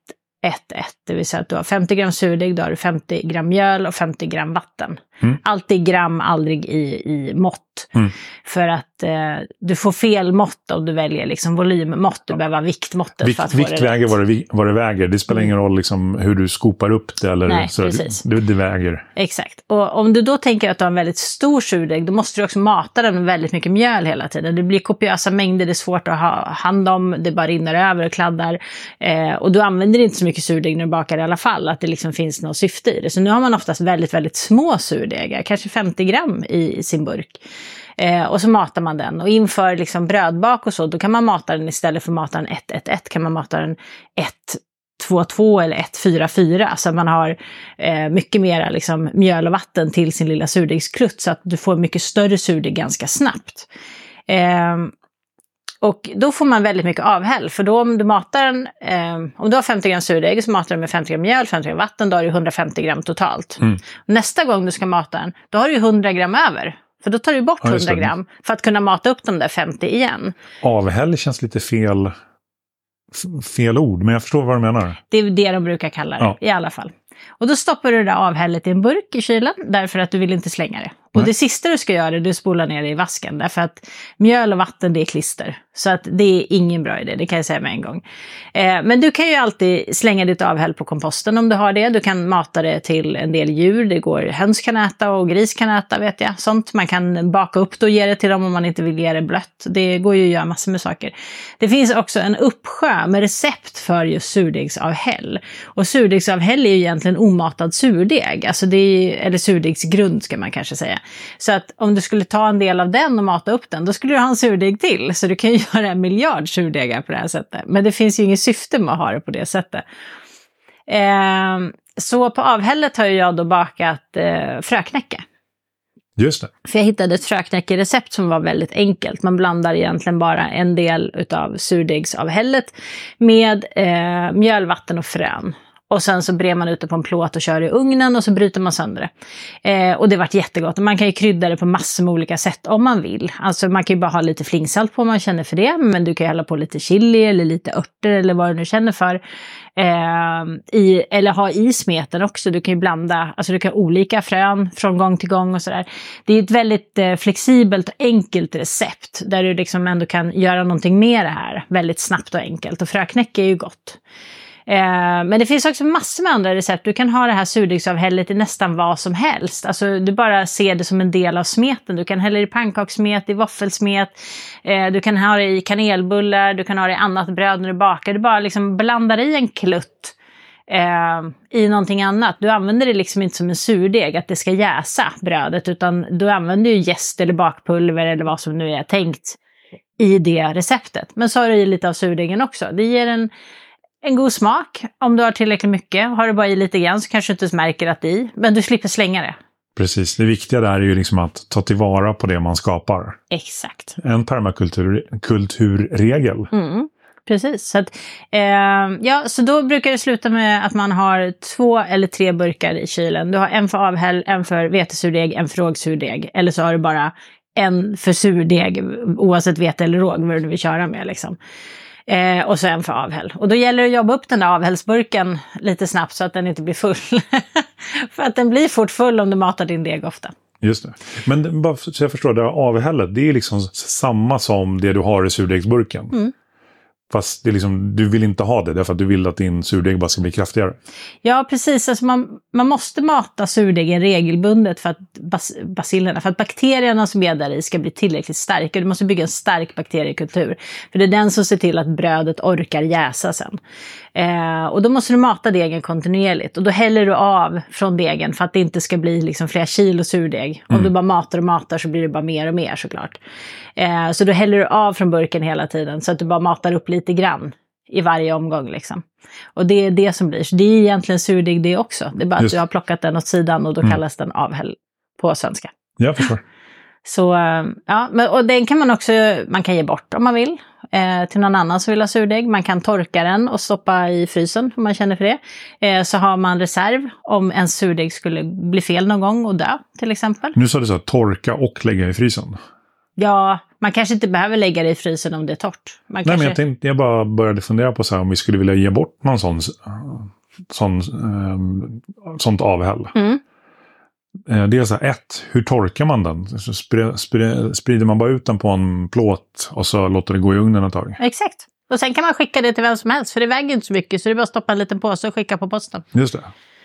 1-1, det vill säga att du har 50 gram surdeg, då har du 50 gram mjöl och 50 gram vatten. Mm. Alltid gram, aldrig i, i mått. Mm. För att eh, du får fel mått om du väljer liksom volymmått. Du behöver viktmåttet Vikt, för att få vikt det väger vad det, vad det väger. Det spelar mm. ingen roll liksom hur du skopar upp det. Eller Nej, så, precis. Det, det, väger. Exakt. Och om du då tänker att du har en väldigt stor surdeg, då måste du också mata den med väldigt mycket mjöl hela tiden. Det blir kopiösa mängder, det är svårt att ha hand om, det bara rinner över och kladdar. Eh, och du använder inte så mycket surdeg när du bakar i alla fall, att det liksom finns något syfte i det. Så nu har man oftast väldigt, väldigt små surdegar, kanske 50 gram i, i sin burk. Eh, och så matar man den. Och inför liksom brödbak och så, då kan man mata den istället för att mata den 1-1-1 kan man mata den 1-2-2 eller 1-4-4. Så man har eh, mycket mera liksom, mjöl och vatten till sin lilla surdegskrutt så att du får mycket större surdeg ganska snabbt. Eh, och då får man väldigt mycket avhäll, för då om du matar den, eh, om du har 50 gram surdeg så matar du med 50 gram mjöl, 50 gram vatten, då har du 150 gram totalt. Mm. Nästa gång du ska mata den, då har du 100 gram över. För då tar du bort 100 gram för att kunna mata upp de där 50 igen. Avhäll känns lite fel, fel ord, men jag förstår vad du menar. Det är det de brukar kalla det, ja. i alla fall. Och då stoppar du det där avhället i en burk i kylen, därför att du vill inte slänga det. Och det sista du ska göra är att spola ner det i vasken. Därför att mjöl och vatten det är klister. Så att det är ingen bra idé, det kan jag säga med en gång. Eh, men du kan ju alltid slänga ditt avhäll på komposten om du har det. Du kan mata det till en del djur. Det går höns kan äta och gris kan äta vet jag. Sånt. Man kan baka upp det och ge det till dem om man inte vill ge det blött. Det går ju att göra massor med saker. Det finns också en uppsjö med recept för just surdegsavhäll. Och surdegsavhäll är ju egentligen omatad surdeg. Alltså det är, eller surdegsgrund ska man kanske säga. Så att om du skulle ta en del av den och mata upp den, då skulle du ha en surdeg till. Så du kan ju [LAUGHS] göra en miljard surdegar på det här sättet. Men det finns ju inget syfte med att ha det på det sättet. Eh, så på avhället har jag då bakat eh, fröknäcke. Just det. För jag hittade ett fröknäckerecept som var väldigt enkelt. Man blandar egentligen bara en del utav surdegsavhället med eh, mjöl, vatten och frön. Och sen så brer man ut det på en plåt och kör i ugnen och så bryter man sönder det. Eh, och det vart jättegott. Man kan ju krydda det på massor med olika sätt om man vill. Alltså man kan ju bara ha lite flingsalt på om man känner för det. Men du kan ju hälla på lite chili eller lite örter eller vad du nu känner för. Eh, i, eller ha i smeten också. Du kan ju blanda, alltså du kan ha olika frön från gång till gång och sådär. Det är ett väldigt eh, flexibelt och enkelt recept. Där du liksom ändå kan göra någonting med det här väldigt snabbt och enkelt. Och fröknäcke är ju gott. Eh, men det finns också massor med andra recept. Du kan ha det här surdegsavhället i nästan vad som helst. Alltså du bara ser det som en del av smeten. Du kan hälla det i pannkakssmet, i våffelsmet. Eh, du kan ha det i kanelbullar, du kan ha det i annat bröd när du bakar. Du bara liksom blandar i en klutt eh, i någonting annat. Du använder det liksom inte som en surdeg, att det ska jäsa brödet. Utan du använder ju jäst eller bakpulver eller vad som nu är tänkt i det receptet. Men så har du i lite av surdegen också. Det ger en en god smak om du har tillräckligt mycket. Har du bara i lite grann så kanske du inte märker att det är i, men du slipper slänga det. Precis, det viktiga där är ju liksom att ta tillvara på det man skapar. Exakt. En permakulturregel. Mm, precis, så, att, eh, ja, så då brukar det sluta med att man har två eller tre burkar i kylen. Du har en för avhäll, en för vetesurdeg, en för rågsurdeg. Eller så har du bara en för surdeg, oavsett vete eller råg, vad du vill köra med. Liksom. Eh, och så en för avhäll. Och då gäller det att jobba upp den där avhällsburken lite snabbt så att den inte blir full. [LAUGHS] för att den blir fort full om du matar din deg ofta. Just det. Men bara så jag förstår, det här avhället, det är liksom samma som det du har i surdegsburken? Mm. Fast det är liksom, du vill inte ha det därför att du vill att din surdeg bara ska bli kraftigare. Ja, precis. Alltså man, man måste mata surdegen regelbundet för att bas, basilerna, för att bakterierna som är där i ska bli tillräckligt starka. Du måste bygga en stark bakteriekultur. För det är den som ser till att brödet orkar jäsa sen. Eh, och då måste du mata degen kontinuerligt. Och då häller du av från degen för att det inte ska bli liksom flera kilo surdeg. Om mm. du bara matar och matar så blir det bara mer och mer såklart. Eh, så då häller du av från burken hela tiden så att du bara matar upp lite grann i varje omgång. Liksom. Och det är det som blir. Så det är egentligen surdeg det också. Det är bara Just. att du har plockat den åt sidan och då mm. kallas den avhäll på svenska. Jag förstår. Så eh, ja, och den kan man också man kan ge bort om man vill eh, till någon annan som vill ha surdeg. Man kan torka den och stoppa i frysen om man känner för det. Eh, så har man reserv om en surdeg skulle bli fel någon gång och dö till exempel. Nu sa du så, torka och lägga i frysen. Ja, man kanske inte behöver lägga det i frysen om det är torrt. Man Nej, kanske... men jag, tänkte, jag bara började fundera på så här, om vi skulle vilja ge bort någon sån, sån, um, sånt avhäll. Mm. Eh, det är så här, ett, hur torkar man den? Spr, spr, sprider man bara ut den på en plåt och så låter det gå i ugnen ett tag? Exakt. Och sen kan man skicka det till vem som helst, för det väger inte så mycket. Så det är bara att stoppa en liten påse och skicka på posten. Just det.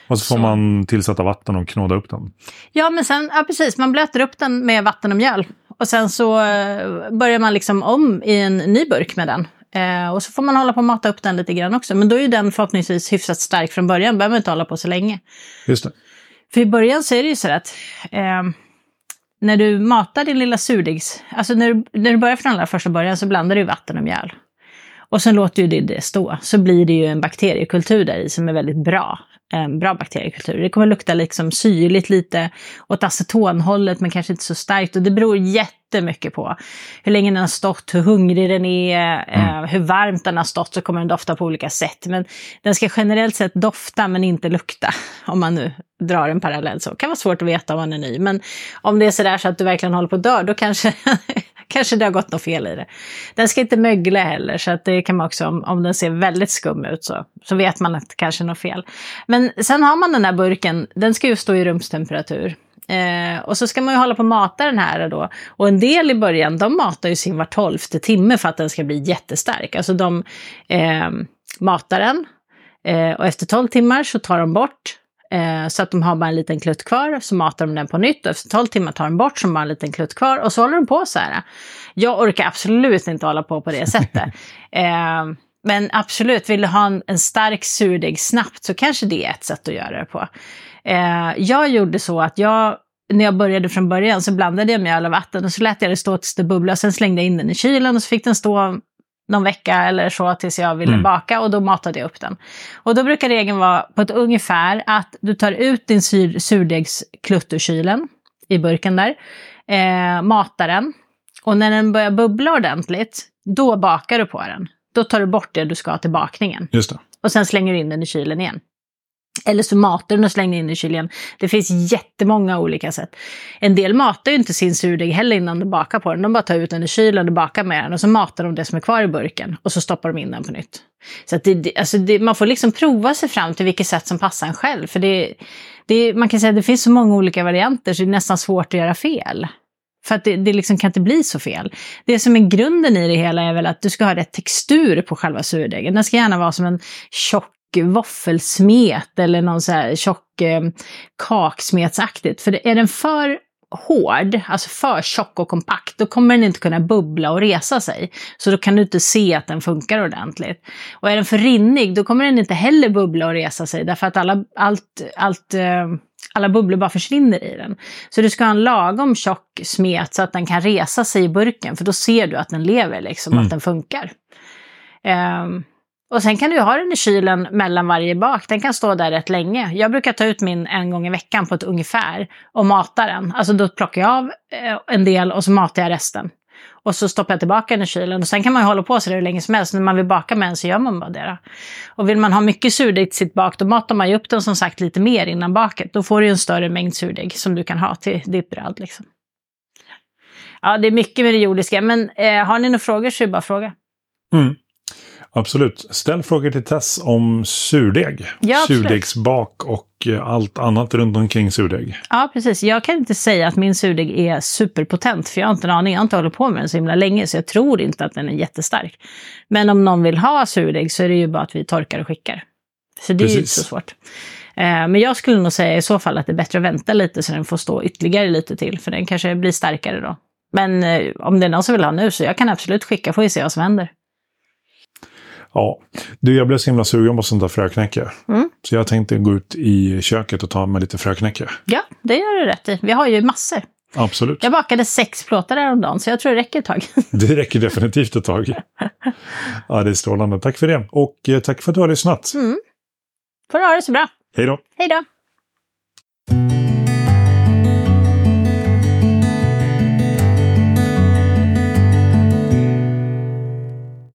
Och så får så. man tillsätta vatten och knåda upp den. Ja, men sen, ja precis, man blöter upp den med vatten och mjöl. Och sen så eh, börjar man liksom om i en ny burk med den. Eh, och så får man hålla på och mata upp den lite grann också. Men då är ju den förhoppningsvis hyfsat stark från början, behöver man inte hålla på så länge. Just det. För i början så är det ju så att eh, när du matar din lilla surdegs, alltså när du, när du börjar från allra första början så blandar du vatten och mjöl. Och sen låter ju det, stå, så blir det ju en bakteriekultur där i som är väldigt bra en bra bakteriekultur. Det kommer lukta liksom syrligt lite åt acetonhållet men kanske inte så starkt. Och det beror jättemycket på hur länge den har stått, hur hungrig den är, mm. eh, hur varmt den har stått så kommer den dofta på olika sätt. Men den ska generellt sett dofta men inte lukta. Om man nu drar en parallell så. Det kan vara svårt att veta om man är ny. Men om det är sådär så att du verkligen håller på att dö, då kanske kanske det har gått något fel i det. Den ska inte mögla heller, så att det kan man också, om, om den ser väldigt skum ut så, så vet man att det kanske är något fel. Men sen har man den här burken, den ska ju stå i rumstemperatur. Eh, och så ska man ju hålla på att mata den här då. Och en del i början, de matar ju sin var tolfte timme för att den ska bli jättestark. Alltså de eh, matar den eh, och efter 12 timmar så tar de bort Eh, så att de har bara en liten klutt kvar, så matar de den på nytt och efter 12 timmar tar de bort så bara en liten klutt kvar och så håller de på så här. Jag orkar absolut inte hålla på på det [LAUGHS] sättet. eh, men absolut, vill du ha en, en stark surdeg snabbt så kanske det är ett sätt att göra det på. Eh, jag gjorde så att jag när jag började från början så blandade jag mjöl och vatten och så lät jag det stå tills det bubblade. Sen slängde jag in den i kylen och så fick den stå någon vecka eller så tills jag ville mm. baka och då matade jag upp den. Och då brukar regeln vara på ett ungefär att du tar ut din sur surdegsklutt ur kylen i burken där, eh, matar den och när den börjar bubbla ordentligt, då bakar du på den. Då tar du bort det du ska till bakningen. Just det. Och sen slänger du in den i kylen igen. Eller så matar du den och slänger in i kylen. Det finns jättemånga olika sätt. En del matar ju inte sin surdeg heller innan de bakar på den. De bara tar ut den i kylen och bakar med den och så matar de det som är kvar i burken och så stoppar de in den på nytt. Så att det, alltså det, man får liksom prova sig fram till vilket sätt som passar en själv. För det, det, man kan säga att det finns så många olika varianter så det är nästan svårt att göra fel. För att det, det liksom kan inte bli så fel. Det som är grunden i det hela är väl att du ska ha rätt textur på själva surdegen. Den ska gärna vara som en tjock våffelsmet eller någon så här tjock eh, kaksmetsaktigt. För är den för hård, alltså för tjock och kompakt, då kommer den inte kunna bubbla och resa sig. Så då kan du inte se att den funkar ordentligt. Och är den för rinnig, då kommer den inte heller bubbla och resa sig, därför att alla, allt, allt, eh, alla bubblor bara försvinner i den. Så du ska ha en lagom tjock smet så att den kan resa sig i burken, för då ser du att den lever, liksom, mm. att den funkar. Um, och sen kan du ha den i kylen mellan varje bak. Den kan stå där rätt länge. Jag brukar ta ut min en gång i veckan på ett ungefär och mata den. Alltså då plockar jag av eh, en del och så matar jag resten. Och så stoppar jag tillbaka den i kylen. Och sen kan man ju hålla på så hur länge som helst. När man vill baka med en så gör man bara det. Och vill man ha mycket surdeg till sitt bak, då matar man ju upp den som sagt lite mer innan baket. Då får du en större mängd surdeg som du kan ha till ditt bröd. Liksom. Ja, det är mycket med det jordiska. Men eh, har ni några frågor så är det bara att fråga. Mm. Absolut. Ställ frågor till Tess om surdeg. Ja, Surdegsbak och eh, allt annat runt omkring surdeg. Ja, precis. Jag kan inte säga att min surdeg är superpotent, för jag har inte en aning. Jag har inte hållit på med den så himla länge, så jag tror inte att den är jättestark. Men om någon vill ha surdeg så är det ju bara att vi torkar och skickar. Så det precis. är ju inte så svårt. Eh, men jag skulle nog säga i så fall att det är bättre att vänta lite så den får stå ytterligare lite till, för den kanske blir starkare då. Men eh, om det är någon som vill ha nu så jag kan absolut skicka, får vi se vad som händer. Ja, du jag blev så himla sugen på sånt där fröknäcke. Mm. Så jag tänkte gå ut i köket och ta med lite fröknäcke. Ja, det gör du rätt i. Vi har ju massor. Absolut. Jag bakade sex plåtar häromdagen, så jag tror det räcker ett tag. [LAUGHS] det räcker definitivt ett tag. Ja, det är strålande. Tack för det. Och eh, tack för att du har lyssnat. Mm. Får du ha det så bra. Hej då. Hej då.